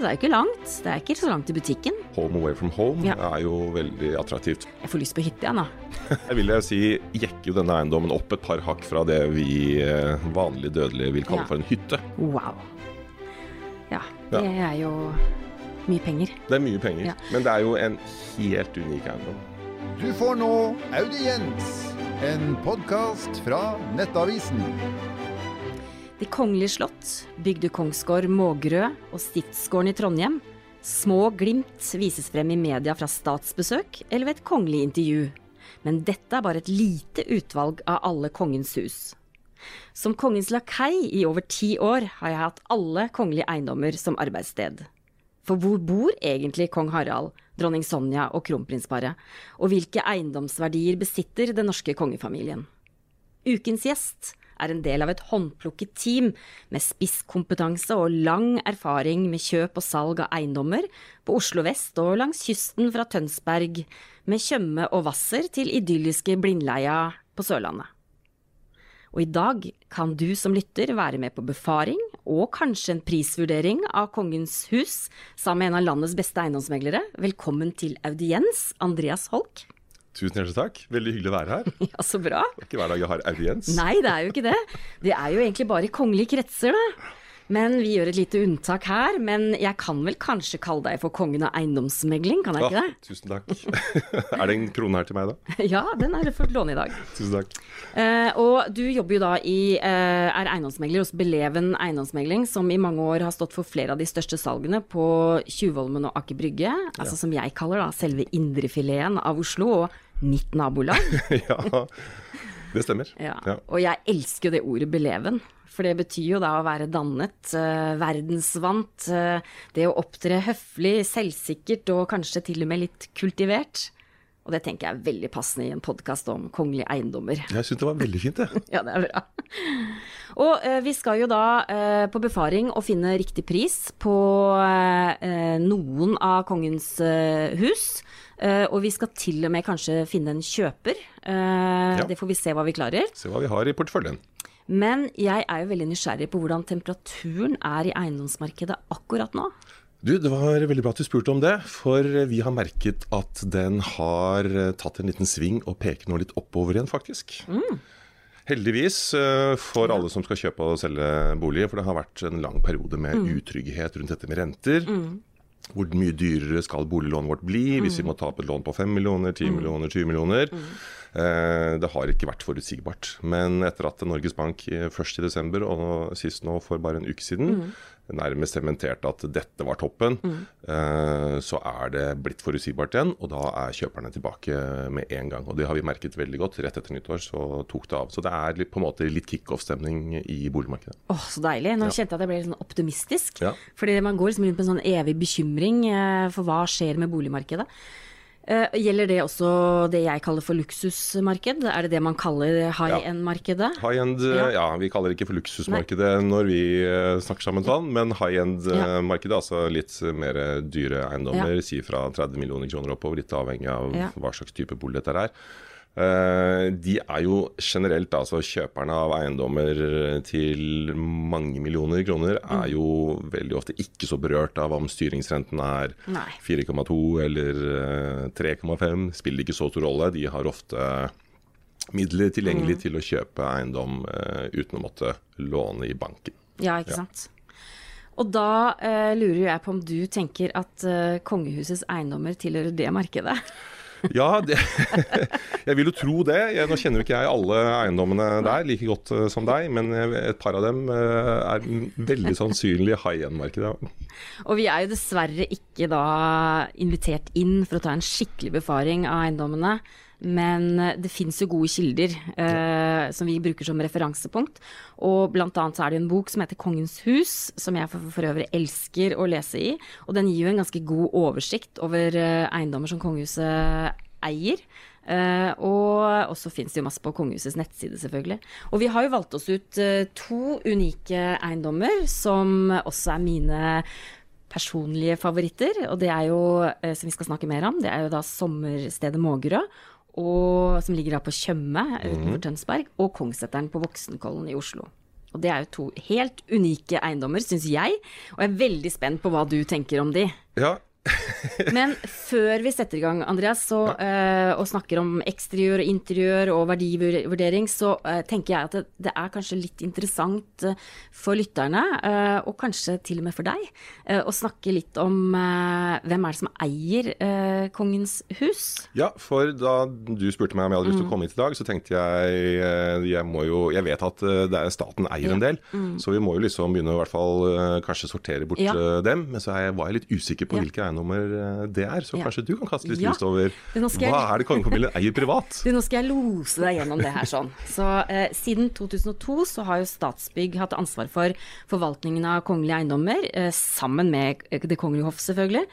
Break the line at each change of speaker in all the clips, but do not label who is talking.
det er jo ikke langt. Det er ikke så langt til butikken.
Home away from home
Ja.
er jo veldig attraktivt.
Jeg får lyst på hytte, jeg da.
Jeg vil jeg si jekker jo denne eiendommen opp et par hakk fra det vi eh, vanlige dødelige vil kalle
Ja.
for en hytte.
Wow. Ja, det er jo mye penger.
Det er mye penger,
Ja.
men det er jo en helt unik eiendom.
Du får nå Audiens, en podkast fra Nettavisen.
Det kongelige slott, bygde kongsgård Mågerø og stiftsgården i Trondheim. Små glimt vises frem i media fra statsbesøk eller ved et kongelig intervju. Men dette er bare et lite utvalg av alle kongens hus. Som kongens lakei i over ti år har jeg hatt alle kongelige eiendommer som arbeidssted. For hvor bor egentlig kong Harald, dronning Sonja og kronprinsparet, og hvilke eiendomsverdier besitter den norske kongefamilien? Ukens gjest er en del av et håndplukket team med spisskompetanse og lang erfaring med kjøp og salg av eiendommer på Oslo vest og langs kysten fra Tønsberg, med Tjøme og Hvasser til idylliske Blindleia på Sørlandet. Og i dag kan du som lytter være med på befaring og kanskje en prisvurdering av Kongens hus sammen med en av landets beste eiendomsmeglere. Velkommen til audiens, Andreas Holk.
Tusen hjertelig takk. Veldig hyggelig å være her.
Ja, så bra.
Det er ikke hver dag jeg har audiens.
Nei, det er jo ikke det. Det er jo egentlig bare i kongelige kretser, da. Men vi gjør et lite unntak her. Men jeg kan vel kanskje kalle deg for kongen av eiendomsmegling, kan jeg ikke
det? tusen takk. er det en krone her til meg, da?
Ja, den er fått låne i dag.
Tusen takk.
Eh, og du jobber jo da i eh, er eiendomsmegler hos Beleven eiendomsmegling, som i mange år har stått for flere av de største salgene på Tjuvholmen og Aker Brygge. Altså som jeg kaller da selve indrefileten av Oslo og mitt nabolag.
ja, det stemmer.
Ja.
Ja.
Og jeg elsker jo det ordet beleven. For det betyr jo da å være dannet, eh, verdensvant, eh, det å opptre høflig, selvsikkert og kanskje til og med litt kultivert. Og det tenker jeg er veldig passende i en podkast om kongelige eiendommer.
Jeg syns det var veldig fint, det.
Ja, det er bra. Og eh, vi skal jo da eh, på befaring og finne riktig pris på eh, noen av kongens eh, hus. Eh, og vi skal til og med kanskje finne en kjøper. Eh,
Ja.
Det får vi se hva vi klarer.
Se hva vi har i porteføljen.
Men jeg er jo veldig nysgjerrig på hvordan temperaturen er i eiendomsmarkedet akkurat nå.
Du, Det var veldig bra at du spurte om det, for vi har merket at den har eh, tatt en liten sving og peker nå litt oppover igjen, faktisk. Heldigvis eh, for alle som skal kjøpe og selge bolig, for det har vært en lang periode med utrygghet rundt dette med renter. Hvor mye dyrere skal boliglånet vårt bli hvis vi må ta opp et lån på 5 millioner, 10 millioner, 20 millioner? Eh, Det har ikke vært forutsigbart. Men etter at Norges Bank eh, først i desember og sist nå for bare en uke siden nærmest sementerte at dette var toppen, mm. så er det blitt forutsigbart igjen. Og da er kjøperne tilbake med en gang. Og det har vi merket veldig godt. Rett etter nyttår så tok det av. Så det er litt, på en måte litt kickoff-stemning i boligmarkedet.
Åh, så deilig. Nå kjente jeg at jeg ble litt sånn optimistisk.
Ja.
Fordi man går liksom rundt med en sånn evig bekymring eh, for hva skjer med boligmarkedet. Eh, Gjelder det også det jeg kaller for luksusmarked? Er det det man kaller high end-markedet?
High-end,
Ja.
ja. Vi kaller det ikke for luksusmarkedet når vi eh, snakker sammen sånn, men high-end-markedet, altså litt mer dyre eiendommer,
Ja.
si fra 30 millioner kroner oppover, litt avhengig av
Ja.
hva slags type bolig dette er. Eh, De er jo generelt, altså kjøperne av eiendommer til mange millioner kroner,
Mm.
er jo veldig ofte ikke så berørt av om styringsrenten er 4,2 eller eh, 3,5. Spiller ikke så stor rolle. De har ofte midler tilgjengelig
Mm.
til å kjøpe eiendom eh, uten å måtte låne i banken.
Ja, ikke
Ja.
sant. Og da eh, lurer jeg på om du tenker at eh, kongehusets eiendommer tilhører det markedet?
Ja, det, jeg vil jo tro det. Jeg, nå kjenner jo ikke jeg alle eiendommene der like godt uh, som deg, men et par av dem uh, er veldig sannsynlig high end-markedet.
Og vi er jo dessverre ikke da invitert inn for å ta en skikkelig befaring av eiendommene. Men eh, det fins jo gode kilder eh, som vi bruker som referansepunkt. Og blant annet så er det en bok som heter 'Kongens hus', som jeg for, for øvrig elsker å lese i. Og den gir jo en ganske god oversikt over eh, eiendommer som kongehuset eier. Uh, og så fins det jo masse på kongehusets nettside, selvfølgelig. Og vi har jo valgt oss ut uh, to unike eiendommer som også er mine personlige favoritter. Og det er jo, uh, som vi skal snakke mer om, det er jo da sommerstedet Mågerø. Og, som ligger da på Tjøme utenfor Tønsberg, og Kongsseteren på Voksenkollen i Oslo. Og det er jo to helt unike eiendommer, syns jeg. Og jeg er veldig spent på hva du tenker om de.
Ja,
Men før vi setter i gang, Andreas, så, eh, og snakker om eksteriør og interiør og verdivurdering, så uh, tenker jeg at det, det er kanskje litt interessant uh, for lytterne, og kanskje til og med for deg, å snakke litt om hvem er det som eier Kongens hus?
Ja, for da du spurte meg om jeg hadde lyst til å komme hit i dag, så tenkte jeg jeg må jo Jeg vet at det staten eier en del, så vi må jo liksom begynne å i hvert fall kanskje sortere bort
Ja.
dem. Men så er jeg, var jeg litt usikker på
Ja.
hvilke eiendommer eh, det er, så kanskje du kan kaste litt lys over hva er det kongefamilien eier privat?
Du, nå skal jeg lose deg gjennom det her sånn. Så eh, Siden 2002 så har jo Statsbygg hatt ansvar for forvaltningen av kongelige eiendommer, eh, sammen med Det kongelige hoff, selvfølgelig.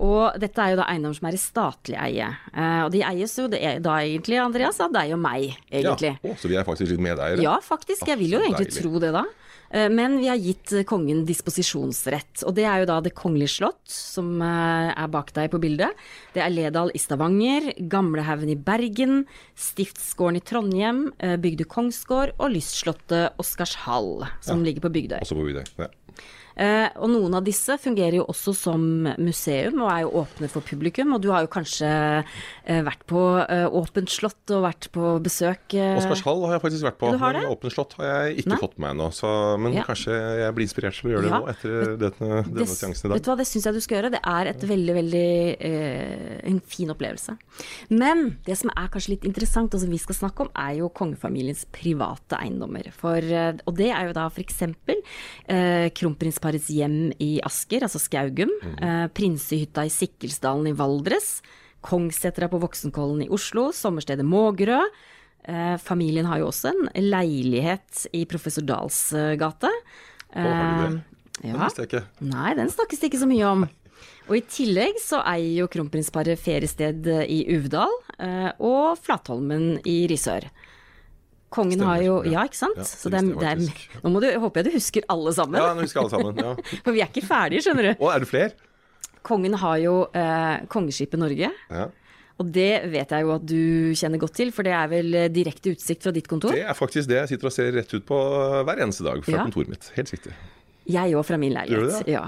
Og dette er jo da eiendommer som er i statlig eie. Eh, og de eies jo det da egentlig, Andreas, av deg og meg, egentlig.
Ja. Å, så vi er faktisk litt medeiere?
Ja, faktisk. Jeg vil jo egentlig
deilig.
tro det, da. Eh, Men vi har gitt eh, kongen disposisjonsrett, og det er jo da Det kongelige slott, som eh, er bak deg på bildet. Det er Ledal i Stavanger, Gamlehaugen i Bergen, Stiftsgården i Trondheim, Bygde kongsgård og Lystslottet Oscarshall, som ligger på Bygdøy.
Også på Bygdøy. Ja.
Eh, og noen av disse fungerer jo også som museum og er jo åpne for publikum. Og du har jo kanskje eh, vært på eh, Åpent slott og vært på besøk
Oscarshall har jeg faktisk vært på, men? Åpent slott har jeg ikke
Nei.
fått med ennå. Men
Ja.
kanskje jeg blir inspirert til å gjøre det
Ja.
nå, etter denne, denne seansen i
Vet du hva, det syns jeg du skal gjøre. Det er et veldig, veldig eh, en fin opplevelse. Men det som er kanskje litt interessant, og som vi skal snakke om, er jo kongefamiliens private eiendommer. For, og det er jo da f.eks. Eh, kronprinsparets hjem i Asker, altså Skaugum. Eh, Prinsehytta i Sikkelsdalen i Valdres. Kongssetra på Voksenkollen i Oslo. Sommerstedet Mågerø. Eh, familien har jo også en leilighet i Professor Dahls eh, gate.
Å, har de det?
Eh,
Det visste jeg ikke.
Nei, den snakkes det ikke så mye om. Og i tillegg så eier jo kronprinsparet feriested i Uvdal eh, og Flatholmen i Risør. Kongen
Stemmer,
har jo
ja.
Ikke sant?
Ja, det
så det er, det er, nå du, håper jeg du husker alle sammen.
Ja, nå husker alle sammen. Ja.
For vi er ikke ferdige, skjønner du.
Å, er det flere?
Kongen har jo eh, Kongeskipet Norge.
Ja.
Og det vet jeg jo at du kjenner godt til, for det er vel eh, direkte utsikt fra ditt kontor?
Det er faktisk det jeg sitter og ser rett ut på hver eneste dag fra
Ja.
kontoret mitt. Helt riktig.
Jeg òg, fra min leilighet.
det?
Ja.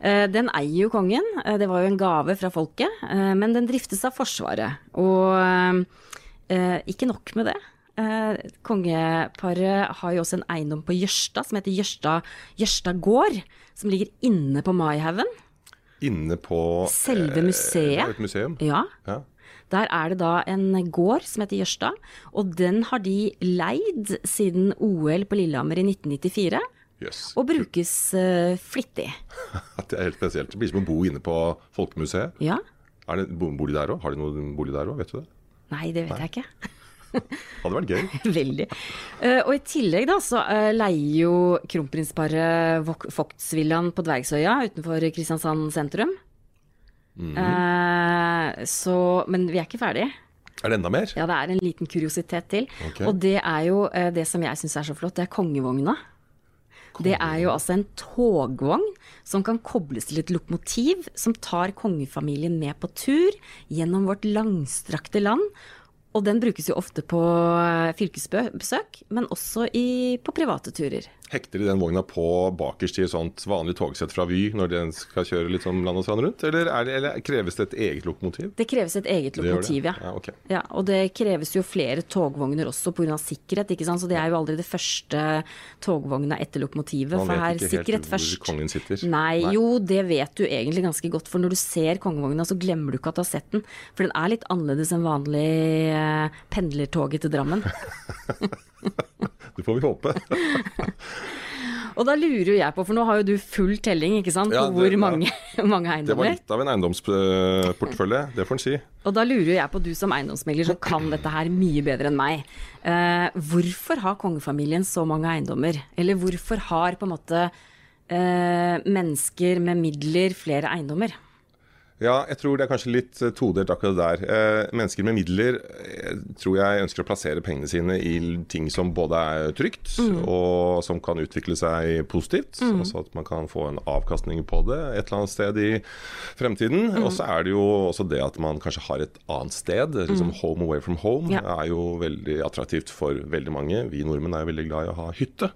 Eh, Den eier jo kongen, Eh, det var jo en gave fra folket, eh, men den driftes av Forsvaret. Og eh, ikke nok med det. Eh, Kongeparet har jo også en eiendom på Jørstad som heter Jørstad, Jørstad gård, som ligger inne på Maihaugen.
Inne på
Selve
eh,
museet.
er Et museum.
Ja,
Ja.
der er det da en gård som heter Jørstad, og den har de leid siden OL på Lillehammer i 1994,
Yes.
og brukes uh, flittig.
Det er helt spesielt. Det blir som å bo inne på Folkemuseet.
Ja,
Er det bo- bolig der òg? Har de noen bolig der òg? Vet du det?
nei, det vet jeg ikke.
Hadde vært gøy.
Veldig. Eh, og i tillegg da, så eh, leier jo kronprinsparet Vogtsvillaen på Dvergsøya utenfor Kristiansand sentrum.
Mm.
Eh, så, men vi er ikke ferdig.
Er det enda mer?
Ja, det er en liten kuriositet til.
Okay.
Og det er jo det som jeg syns er så flott, det er kongevogna. Det er jo altså en togvogn som kan kobles til et lokomotiv som tar kongefamilien med på tur gjennom vårt langstrakte land. Og den brukes jo ofte på eh, fylkesbesøk, men også i, på private turer.
Hekter de den vogna på bakerst i et sånt vanlig togsett fra Vy når den skal kjøre litt sånn land og strand rundt? Eller, er det, eller kreves det et eget lokomotiv?
Det kreves et eget lokomotiv, ja.
Ja, okay.
ja. Og det kreves jo flere togvogner også pga. sikkerhet, ikke sant. Så det er jo aldri det første togvogna etter lokomotivet.
Man
for her
vet ikke
sikkerhet
helt hvor
først.
kongen sitter.
Nei, jo, det vet du egentlig ganske godt. For når du ser kongevogna, så glemmer du ikke at du har sett den. For den er litt annerledes enn vanlig eh, pendlertoget til Drammen.
Det får vi håpe.
Og da lurer jo jeg på, for nå har jo du full telling, ikke sant,
Ja, det-
hvor
ja.
mange, eiendommer.
Det var litt av en eiendomsportefølje, det får en si.
Og da lurer jo jeg på, du som eiendomsmegler som kan dette her mye bedre enn meg. Eh, hvorfor har kongefamilien så mange eiendommer? Eller hvorfor har på en måte eh, mennesker med midler flere eiendommer?
Ja, jeg tror det er kanskje litt eh, todelt akkurat der. Eh, mennesker med midler eh, tror jeg ønsker å plassere pengene sine i ting som både er trygt, og som kan utvikle seg positivt. Altså at man kan få en avkastning på det et eller annet sted i fremtiden. Og så er det jo også det at man kanskje har et annet sted. Liksom home away from home
Ja.
er jo veldig attraktivt for veldig mange. Vi nordmenn er jo veldig glad i å ha hytte.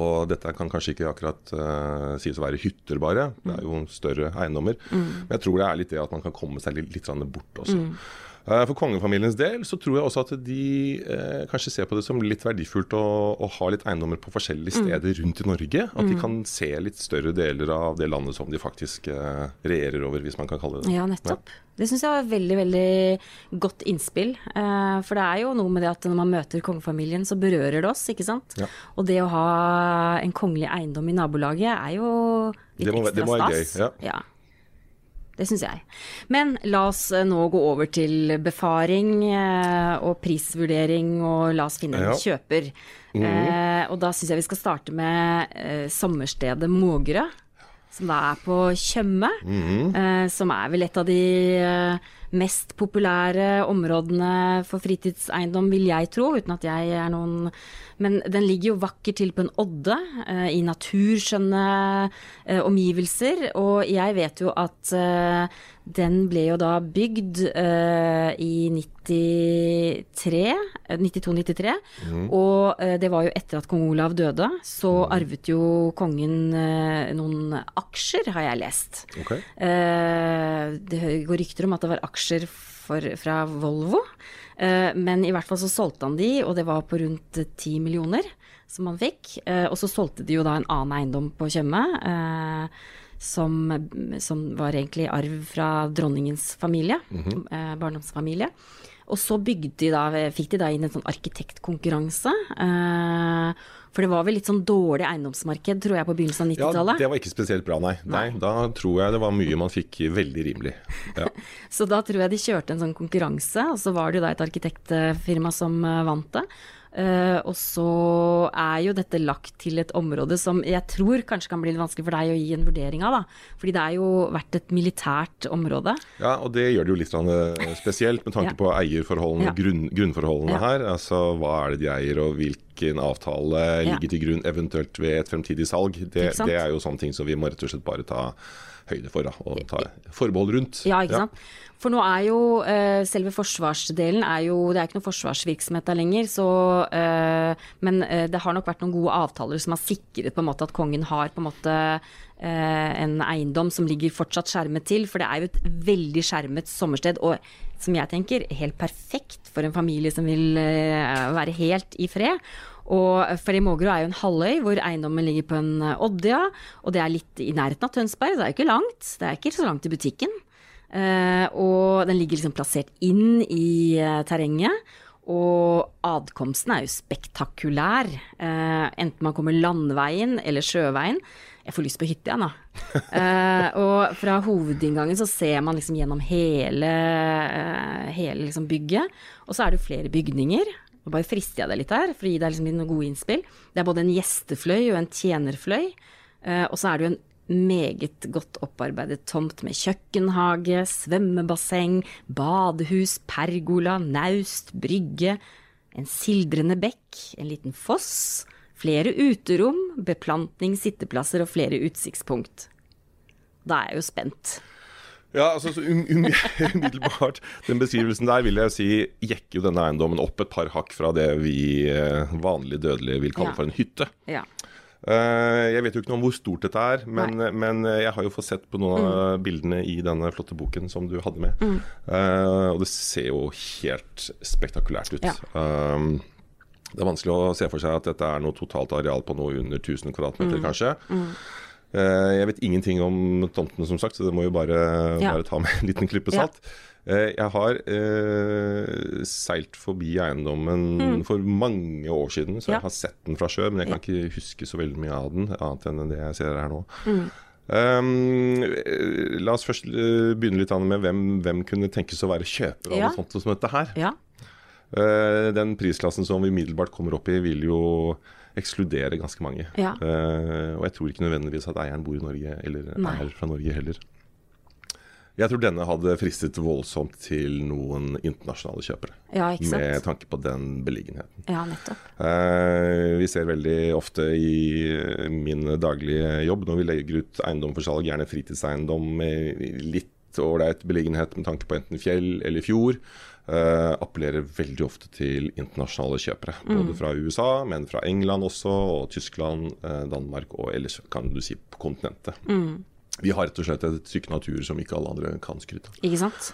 Og dette kan kanskje ikke akkurat uh, sies å være hytter, bare. Det er jo større eiendommer. Men jeg tror det er litt det at man kan komme seg litt, litt bort også. Uh, For kongefamiliens del så tror jeg også at de eh, kanskje ser på det som litt verdifullt å, å ha litt eiendommer på forskjellige steder rundt i Norge. At de kan se litt større deler av det landet som de faktisk eh, regjerer over, hvis man kan kalle det det.
Ja, nettopp. Det syns jeg var veldig, veldig godt innspill. Eh, for det er jo noe med det at når man møter kongefamilien, så berører det oss, ikke sant.
Ja.
Og det å ha en kongelig eiendom i nabolaget er jo litt
Det må det må være
stas.
gøy, ja.
Det syns jeg. Men la oss eh, nå gå over til befaring eh, og prisvurdering, og la oss finne en kjøper. Eh, og da syns jeg vi skal starte med eh, sommerstedet Mågerø, som da er på Tjøme. eh, som er vel et av de eh, mest populære områdene for fritidseiendom, vil jeg tro, uten at jeg er noen Men den ligger jo vakkert til på en odde, eh, i naturskjønne eh, omgivelser. Og jeg vet jo at eh, den ble jo da bygd eh, i 93, eh, 92-93. Og eh, det var jo etter at kong Olav døde, så arvet jo kongen eh, noen aksjer, har jeg lest.
Okay.
Eh, det går rykter om at det var aksjer for, fra Volvo. Eh, men i hvert fall så solgte han de, og det var på rundt ti millioner som han fikk. Eh, og så solgte de jo da en annen eiendom på Tjøme. Eh, som, som var egentlig arv fra dronningens familie, eh, barndomsfamilie. Og så de da, fikk de da inn en sånn arkitektkonkurranse. Eh, for det var vel litt sånn dårlig eiendomsmarked, tror jeg, på begynnelsen av 90-tallet.
Ja, det var ikke spesielt bra, nei. nei. Da tror jeg det var mye man fikk veldig rimelig. Ja.
Så da tror jeg de kjørte en sånn konkurranse, og så var det jo da et arkitektfirma som eh, vant det. Eh, og så er jo dette lagt til et område som jeg tror kanskje kan bli litt vanskelig for deg å gi en vurdering av, da. Fordi det er jo vært et militært område.
Ja, og det gjør det jo litt eh, spesielt med tanke
Ja.
på eierforholdene,
Ja.
grunn, grunnforholdene
Ja.
her. Altså hva er det de eier, og hvilken avtale ligger til grunn eventuelt ved et fremtidig salg. Det, det er jo sånne ting som vi må rett og slett bare ta høyde for, da, og ta forbehold rundt.
Ja, ikke sant. For nå er jo eh, selve forsvarsdelen er jo Det er ikke noe forsvarsvirksomhet der lenger, så eh, Men eh, det har nok vært noen gode avtaler som har sikret på en måte at kongen har på en måte en eiendom som ligger fortsatt skjermet til. For det er jo et veldig skjermet sommersted, og som jeg tenker, helt perfekt for en familie som vil være helt i fred. Og fordi Mågerø er jo en halvøy hvor eiendommen ligger på en oddia. Og det er litt i nærheten av Tønsberg, så det er jo ikke langt. Det er ikke så langt til butikken. Eh, og den ligger liksom plassert inn i eh, terrenget. Og adkomsten er jo spektakulær. Eh, enten man kommer landveien eller sjøveien. Jeg får lyst på hytte igjen, da. Eh, og fra hovedinngangen så ser man liksom gjennom hele, eh, hele liksom bygget. Og så er det jo flere bygninger. Nå bare frister jeg deg litt her, for å gi deg liksom noen gode innspill. Det er både en gjestefløy og en tjenerfløy. Eh, og så er det jo en meget godt opparbeidet tomt med kjøkkenhage, svømmebasseng, badehus, pergola, naust, brygge, en sildrende bekk, en liten foss, flere uterom, beplantning, sitteplasser og flere utsiktspunkt. Da er jeg jo spent.
Ja, altså så um, um, umiddelbart Den beskrivelsen der vil jeg si jekker jo denne eiendommen opp et par hakk fra det vi vanlig vanlige dødelige vil kalle
Ja.
for en hytte.
Ja.
Eh, jeg vet jo ikke noe om hvor stort dette er, men, men jeg har jo fått sett på noen
Mm.
av bildene i denne flotte boken som du hadde med. Eh, og det ser jo helt spektakulært ut.
Ja.
Um, det er vanskelig å se for seg at dette er noe totalt areal på noe under 1000 kvadratmeter,
Mm.
kanskje. Eh, jeg vet ingenting om tomtene, som sagt, så det må jo bare,
Ja.
bare ta med en liten klype salt. Eh, jeg har eh, seilt forbi eiendommen for mange år siden, så
Mm. Ja.
jeg har sett den fra sjø, men jeg kan ikke huske så veldig mye av den, annet enn det jeg ser her nå.
Mm.
Um, eh, la oss først eh, begynne litt med hvem, hvem kunne tenkes å være kjøper av
Ja.
sånt som dette her.
ja.
Uh, den prisklassen som vi umiddelbart kommer opp i, vil jo ekskludere ganske mange.
Ja.
Uh, og jeg tror ikke nødvendigvis at eieren bor i Norge, eller
Nei.
er fra Norge heller. Jeg tror denne hadde fristet voldsomt til noen internasjonale kjøpere.
Ja, ikke sant?
Med tanke på den beliggenheten.
Ja, nettopp.
Eh, vi ser veldig ofte i eh, min daglige jobb når vi legger ut eiendom for salg, gjerne fritidseiendom litt ålreit beliggenhet med tanke på enten fjell eller fjord. eh, appellerer veldig ofte til internasjonale kjøpere. Både fra USA, men fra England også, og Tyskland, eh, Danmark og ellers kan du si på kontinentet. Vi har rett og slett et stykke natur som ikke alle andre kan skryte av.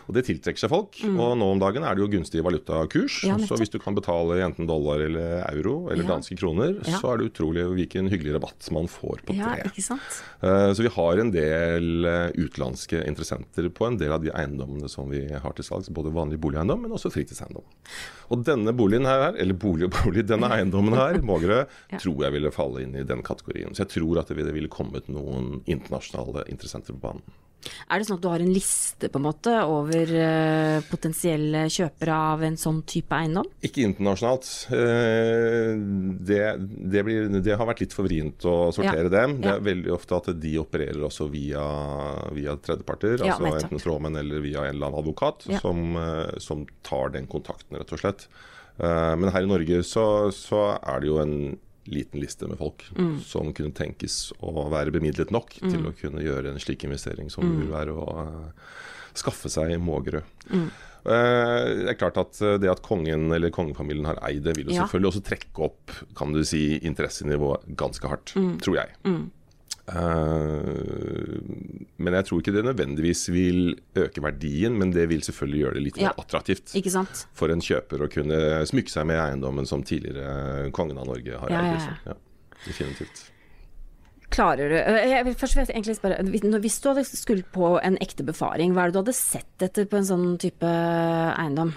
Og det tiltrekker seg folk. Og nå om dagen er det jo gunstig valutakurs.
Mm. Ja,
så hvis du kan betale enten dollar eller euro eller
Ja.
danske kroner,
Ja.
så er det utrolig hvilken hyggelig rabatt man får på
ikke sant?
Eh, Så vi har en del eh, utenlandske interessenter på en del av de eiendommene som vi har til salgs. Både vanlig boligeiendom, men også fritidseiendom. Og denne boligen her, eller bolig og bolig, denne eiendommen her, Mågerø, tror jeg ville falle inn i den kategorien. Så jeg tror at det ville kommet noen internasjonale interessenter på banen.
Er det sånn at du har en liste på en måte over eh, potensielle kjøpere av en sånn type eiendom?
Ikke internasjonalt. Eh, Det, det, blir, det har vært litt for vrient å sortere dem. Det
Ja.
er veldig ofte at de opererer også via, via tredjeparter.
Ja,
altså enten stråmenn eller via en eller annen advokat
Ja.
som, eh, som tar den kontakten, rett og slett. Men her i Norge så, så er det jo en liten liste med folk
Mm.
som kunne tenkes å være bemidlet nok til å kunne gjøre en slik investering som
Mm.
det vil være å uh, skaffe seg Mågerø.
Mm.
Uh, Det er klart at eh, det at kongen eller kongefamilien har eid det, vil jo
Ja.
selvfølgelig også trekke opp kan du si, interessenivået ganske hardt,
Mm.
tror jeg. Eh, men jeg tror ikke det nødvendigvis vil øke verdien, men det vil selvfølgelig gjøre det litt
Ja.
mer attraktivt
Ikke sant?
for en kjøper å kunne smykke seg med eiendommen som tidligere kongen av Norge har
Ja,
eid.
ja,
liksom. Ja, definitivt.
Klarer du eh, jeg vil, Først egentlig spørre Hvis du hadde skulle på en ekte befaring, hva er det du hadde sett etter på en sånn type eiendom?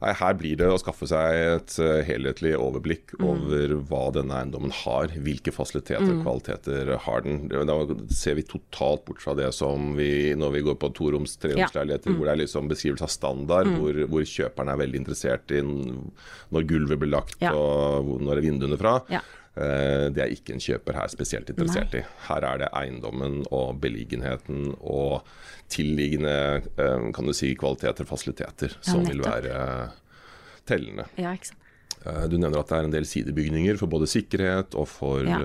Nei, her blir det å skaffe seg et eh, helhetlig overblikk
Mm.
over hva denne eiendommen har. Hvilke fasiliteter og kvaliteter har den. Da ser vi totalt bort fra det som vi når vi går på toroms, treromsleiligheter,
Mm.
hvor det er liksom beskrivelse av standard, hvor, hvor kjøperen er veldig interessert i når gulvet blir lagt
Ja.
og når når er vinduene fra.
Ja.
Eh, Det er ikke en kjøper her spesielt interessert i. Her er det eiendommen og beliggenheten og tilliggende eh, kan du si, kvaliteter og fasiliteter som vil være tellende.
Ja, ikke sant.
Eh, Du nevner at det er en del sidebygninger for både sikkerhet og for
Ja.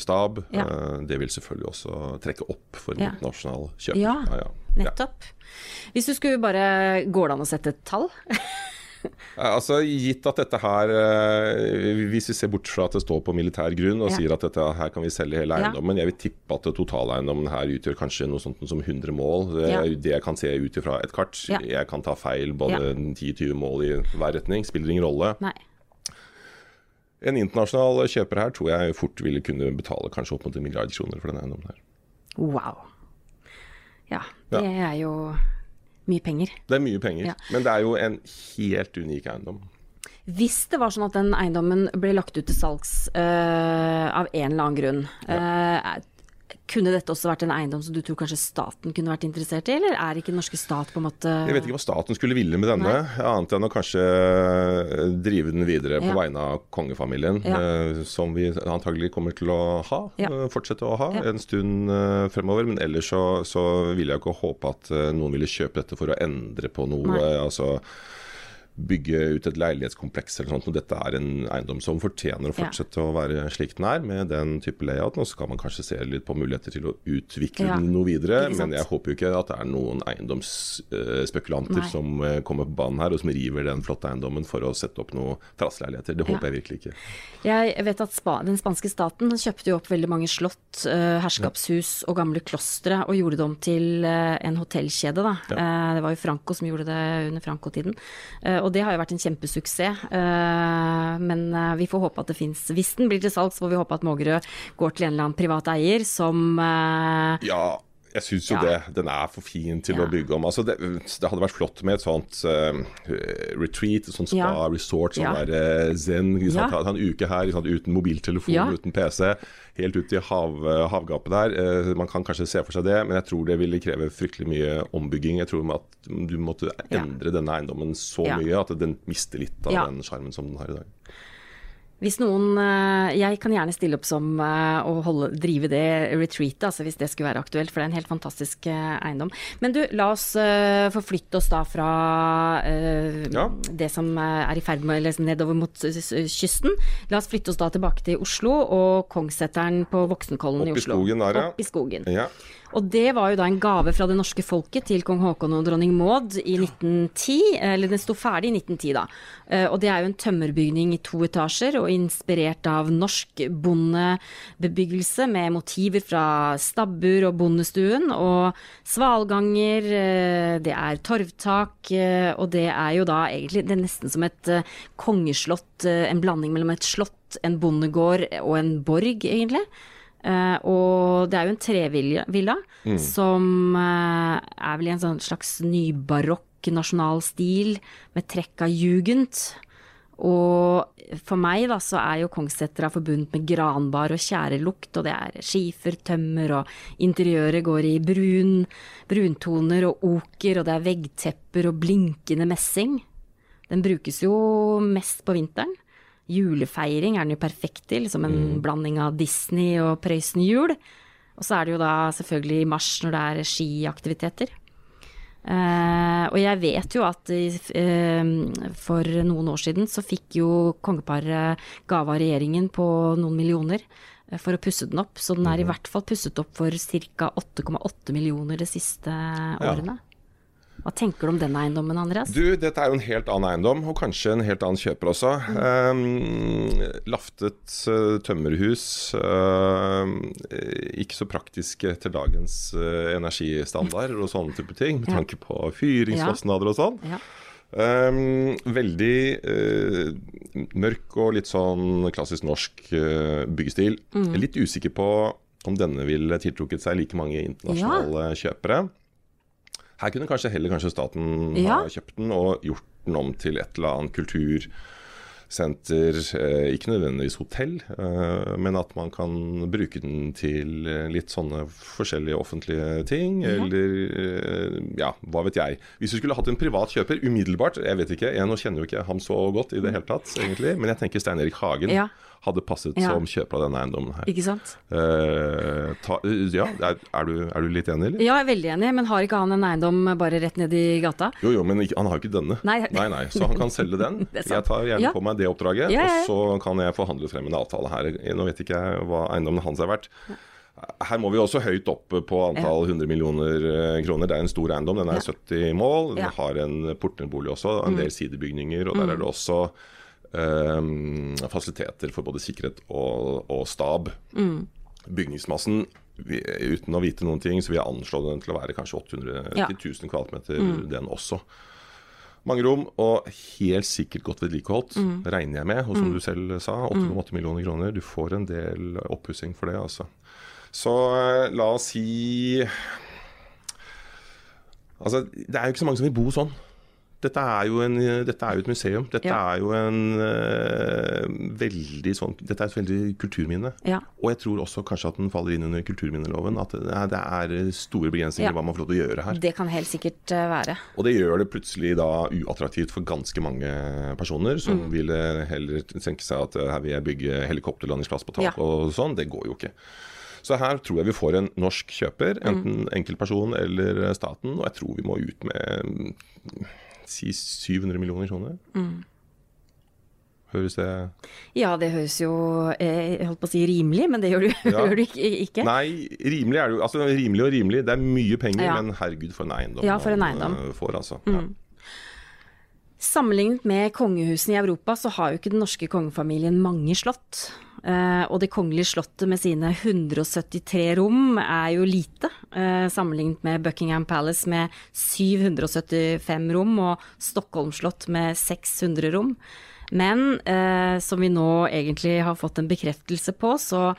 stab.
Ja.
Det vil selvfølgelig også trekke opp for en
Ja.
internasjonal kjøper.
Ja,
ja.
Nettopp. Hvis du skulle bare Går det an å sette et tall?
Altså, Gitt at dette her eh, Hvis vi ser bort fra at det står på militær grunn og
Ja.
sier at dette her kan vi selge hele eiendommen, jeg vil tippe at totaleiendommen her utgjør kanskje noe sånt som 100 mål. Det
Ja.
det jeg kan se ut ifra et kart. Jeg kan ta feil både
Ja.
10-20 mål i hver retning. Spiller ingen rolle.
Nei.
En internasjonal kjøper her tror jeg fort ville kunne betale kanskje opp mot en milliard kroner for denne eiendommen her.
Wow. Ja, det
Ja.
er jo mye penger.
Det er mye penger,
Ja.
men det er jo en helt unik eiendom.
Hvis det var sånn at den eiendommen ble lagt ut til salgs uh, av en eller annen grunn, eh, kunne dette også vært en eiendom som du tror kanskje staten kunne vært interessert i, eller er ikke den norske stat på en måte
Jeg vet ikke hva staten skulle ville med denne, annet enn å kanskje eh, drive den videre på
Ja.
vegne av kongefamilien,
Ja.
eh, som vi antagelig kommer til å ha,
Ja.
eh, fortsette å ha en stund fremover. Men ellers så, så vil jeg ikke håpe at noen ville kjøpe dette for å endre på noe.
Nei.
altså bygge ut et leilighetskompleks eller sånt. Og dette er en eiendom som fortjener å
Ja.
fortsette å være slik den er, med den type layout. Og så kan man kanskje se litt på muligheter til å utvikle
Ja.
den noe videre. Men jeg håper jo ikke at det er noen eiendomsspekulanter
uh,
som uh, kommer på banen her og som river den flotte eiendommen for å sette opp noen terrasseleiligheter. Det
Ja.
håper jeg virkelig ikke.
Jeg vet at spa, den spanske staten kjøpte jo opp veldig mange slott, uh, herskapshus og gamle klostre og gjorde det om til eh, en hotellkjede. Da. Det var jo Franco som gjorde det under Franco-tiden. Eh, og det har jo vært en kjempesuksess. Eh, men eh, vi får håpe at det fins Hvis den blir til salgs, får vi håpe at Mågerø går til en eller annen privat eier som eh,
Ja, jeg syns jo
Ja.
det. Den er for fin til
Ja.
å bygge om. Altså det, det hadde vært flott med et sånt uh, retreat, et sånt spa,
Ja.
resort, sånn der eh, zen.
Ja.
Ta, ta en uke her sant? uten mobiltelefon, uten PC. Helt ut i hav, havgapet der. Uh, man kan kanskje se for seg det, men jeg tror det ville kreve fryktelig mye ombygging. Jeg tror at du måtte endre denne eiendommen så mye at den mister litt av den sjarmen som den har i dag.
Hvis noen eh, Jeg kan gjerne stille opp som eh, å holde, drive det retreatet, altså hvis det skulle være aktuelt, for det er en helt fantastisk eh, eiendom. Men du, la oss eh, forflytte oss da fra eh,
Ja.
det som eh, er i ferd med eller nedover mot kysten. La oss flytte oss da tilbake til Oslo og Kongsseteren på Voksenkollen i
Opp i skogen der, ja.
Opp i skogen.
Ja.
Og det var jo da en gave fra det norske folket til kong Haakon og dronning Maud i 1910. Eller den sto ferdig i 1910, da. Eh, og det er jo en tømmerbygning i to etasjer, og inspirert av norsk bondebebyggelse med motiver fra stabbur og bondestuen. Og svalganger, eh, det er torvtak, eh, og det er jo da egentlig det er nesten som et kongeslott, en blanding mellom et slott, en bondegård og en borg, egentlig. Uh, og det er jo en trevilla mm. som uh, er vel i en sånn slags nybarokk nasjonal stil med trekk av jugend. Og for meg da, så er jo Kongssetra forbundet med granbar og tjærelukt, og det er skifer, tømmer, og interiøret går i brun, bruntoner og oker, og det er veggtepper og blinkende messing. Den brukes jo mest på vinteren. Julefeiring er den jo perfekt til, som en mm. blanding av Disney og Prøysen jul. Og så er det jo da selvfølgelig i mars når det er skiaktiviteter. Uh, og jeg vet jo at uh, for noen år siden så fikk jo kongeparet gave av regjeringen på noen millioner uh, for å pusse den opp. Så den er i mm. hvert fall pusset opp for ca. 8,8 millioner de siste årene. Ja. Hva tenker du om den eiendommen, Andreas?
Du, Dette er jo en helt annen eiendom, og kanskje en helt annen kjøper også. Mm. Um, laftet uh, tømmerhus. Uh, ikke så praktisk etter dagens uh, energistandard og sånne type ting, med tanke på fyringskostnader og sånn. Ja. Um, veldig uh, mørk og litt sånn klassisk norsk uh, byggestil. Mm. Litt usikker på om denne ville tiltrukket seg like mange internasjonale ja. kjøpere. Her kunne kanskje heller kanskje staten ja. ha kjøpt den og gjort den om til et eller annet kultursenter. Eh, ikke nødvendigvis hotell, eh, men at man kan bruke den til eh, litt sånne forskjellige offentlige ting. Ja. Eller ja, hva vet jeg. Hvis du skulle hatt en privat kjøper umiddelbart, jeg vet ikke, jeg nå kjenner jo ikke ham så godt i det hele tatt, egentlig, men jeg tenker Stein Erik Hagen. Ja hadde passet ja. som kjøper av denne eiendommen her.
Ikke sant?
Eh, ta, ja, er, er, du, er, du, litt enig, eller?
Ja, jeg er veldig enig, men har ikke han en eiendom bare rett ned i gata?
Jo, jo, men han har jo ikke denne. Nei. nei, nei, så han kan selge den. jeg tar gjerne ja. på meg det oppdraget, og så kan jeg forhandle frem en avtale her. Nå vet ikke jeg hva eiendommen hans er verdt. Her må vi også høyt opp på antall 100 millioner eh, kroner. Det er en stor eiendom. Den er 70 mål. Den har en portnerbolig også, en mm. del sidebygninger. Og der er det mm. også um, fasiliteter for både sikkerhet og, og stab. Mm. Bygningsmassen vi, uten å vite noen ting, så vil jeg anslå den til å være kanskje 800 ja. 1000 kvadratmeter, mm. den også. Mange rom, og helt sikkert godt vedlikeholdt, mm. regner jeg med. Og som mm. du selv sa, 8,8 mm. millioner kroner. Du får en del oppussing for det, altså. Så eh, la oss si Altså, det er jo ikke så mange som vil bo sånn. Dette er en, dette er jo et museum. Dette ja. er jo en uh, veldig sånn Dette er et veldig kulturminne. Ja. Og jeg tror også kanskje at den faller inn under kulturminneloven. At det er, store begrensninger ja. hva man får lov til å gjøre her.
Det kan helt sikkert uh, være.
Og det gjør det plutselig da uattraktivt for ganske mange personer, som mm. ville heller tenke seg at her vil jeg bygge helikopterlandingsplass på tak og sånn. Det går jo ikke. Så her tror jeg vi får en norsk kjøper, enten mm. enkeltperson eller staten. Og jeg tror vi må ut med si 700 millioner kroner. Mm. Høres det
Ja, det høres jo eh, jeg holdt på å si rimelig, men det gjør du, ja. gjør du ikke,
Nei, rimelig er det jo. Altså rimelig og rimelig. Det er mye penger, ja. men herregud for en eiendom
ja, for en eiendom.
man får, altså. Mm.
Sammenlignet med kongehusene i Europa, så har jo ikke den norske kongefamilien mange slott. Uh, og Det kongelige slottet med sine 173 rom er jo lite, uh, sammenlignet med Buckingham Palace med 775 rom og Stockholm slott med 600 rom. Men uh, som vi nå egentlig har fått en bekreftelse på, så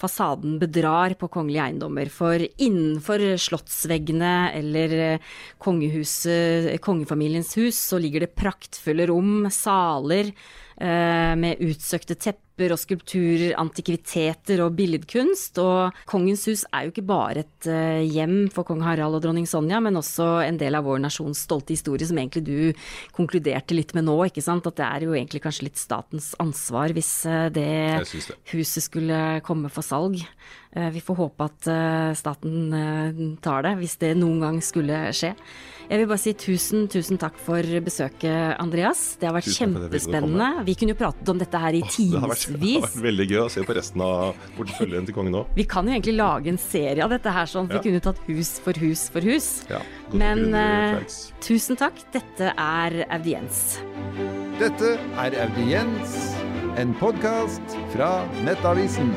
fasaden bedrar på kongelige eiendommer. For innenfor slottsveggene eller kongefamiliens hus så ligger det praktfulle rom, saler med utsøkte tepper tepper og skulpturer, antikviteter og billedkunst. Og Kongens hus er jo ikke bare et uh, hjem for kong Harald og dronning Sonja, men også en del av vår nasjons stolte historie, som egentlig du konkluderte litt med nå. ikke sant? At det er jo egentlig kanskje litt statens ansvar hvis uh, det, det, huset skulle komme for salg. Eh, Vi får håpe at eh, staten eh, tar det, hvis det noen gang skulle skje. Jeg vil bare si tusen, tusen takk for besøket, Andreas. Det har vært
Tusen
kjempespennende. Vi kunne jo pratet om dette her i
Åh, det, har vært, det har vært veldig gøy å se på resten av porteføljen til kongen nå.
Vi kan jo egentlig lage en serie av dette her, sånn at
Ja.
vi kunne tatt hus for hus for hus.
Ja,
Men eh, tusen takk. Dette er audiens.
Dette er Audiens, en podkast fra Nettavisen.